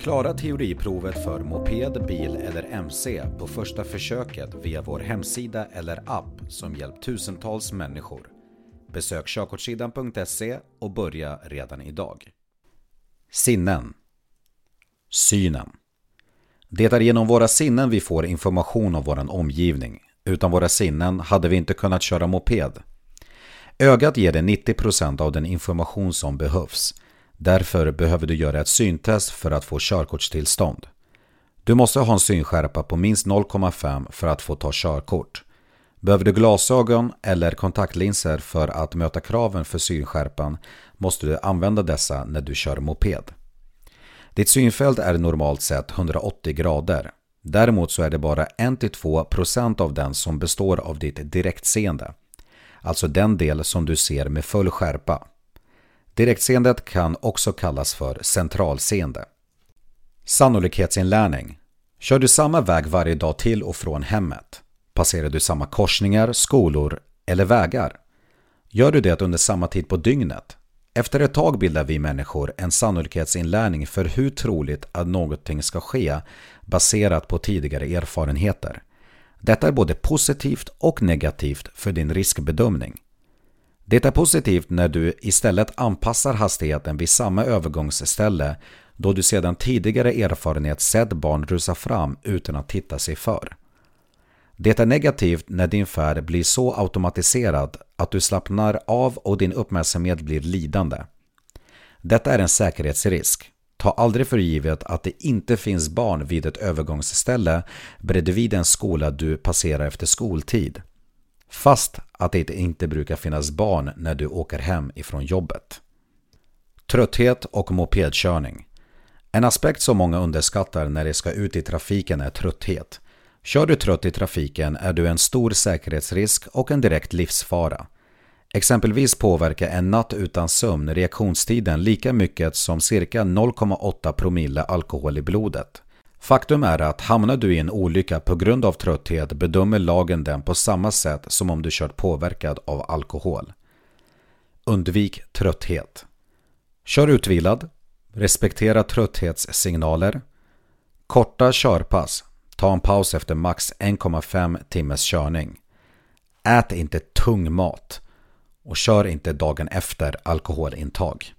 Klara teoriprovet för moped, bil eller MC på första försöket via vår hemsida eller app som hjälpt tusentals människor. Besök körkortssidan.se och börja redan idag. Sinnen Synen Det är genom våra sinnen vi får information om vår omgivning. Utan våra sinnen hade vi inte kunnat köra moped. Ögat ger dig 90% av den information som behövs. Därför behöver du göra ett syntest för att få körkortstillstånd. Du måste ha en synskärpa på minst 0,5 för att få ta körkort. Behöver du glasögon eller kontaktlinser för att möta kraven för synskärpan måste du använda dessa när du kör moped. Ditt synfält är normalt sett 180 grader. Däremot så är det bara 1-2% av den som består av ditt direktseende. Alltså den del som du ser med full skärpa. Direktseendet kan också kallas för centralseende. Sannolikhetsinlärning. Kör du samma väg varje dag till och från hemmet? Passerar du samma korsningar, skolor eller vägar? Gör du det under samma tid på dygnet? Efter ett tag bildar vi människor en sannolikhetsinlärning för hur troligt att någonting ska ske baserat på tidigare erfarenheter. Detta är både positivt och negativt för din riskbedömning. Det är positivt när du istället anpassar hastigheten vid samma övergångsställe då du sedan tidigare erfarenhet sett barn rusa fram utan att titta sig för. Det är negativt när din färd blir så automatiserad att du slappnar av och din uppmärksamhet blir lidande. Detta är en säkerhetsrisk. Ta aldrig för givet att det inte finns barn vid ett övergångsställe bredvid en skola du passerar efter skoltid. Fast att det inte brukar finnas barn när du åker hem ifrån jobbet. Trötthet och mopedkörning. En aspekt som många underskattar när de ska ut i trafiken är trötthet. Kör du trött i trafiken är du en stor säkerhetsrisk och en direkt livsfara. Exempelvis påverkar en natt utan sömn reaktionstiden lika mycket som cirka 0,8 promille alkohol i blodet. Faktum är att hamnar du i en olycka på grund av trötthet bedömer lagen den på samma sätt som om du kört påverkad av alkohol. Undvik trötthet. Kör utvilad. Respektera trötthetssignaler. Korta körpass. Ta en paus efter max 1,5 timmes körning. Ät inte tung mat och kör inte dagen efter alkoholintag.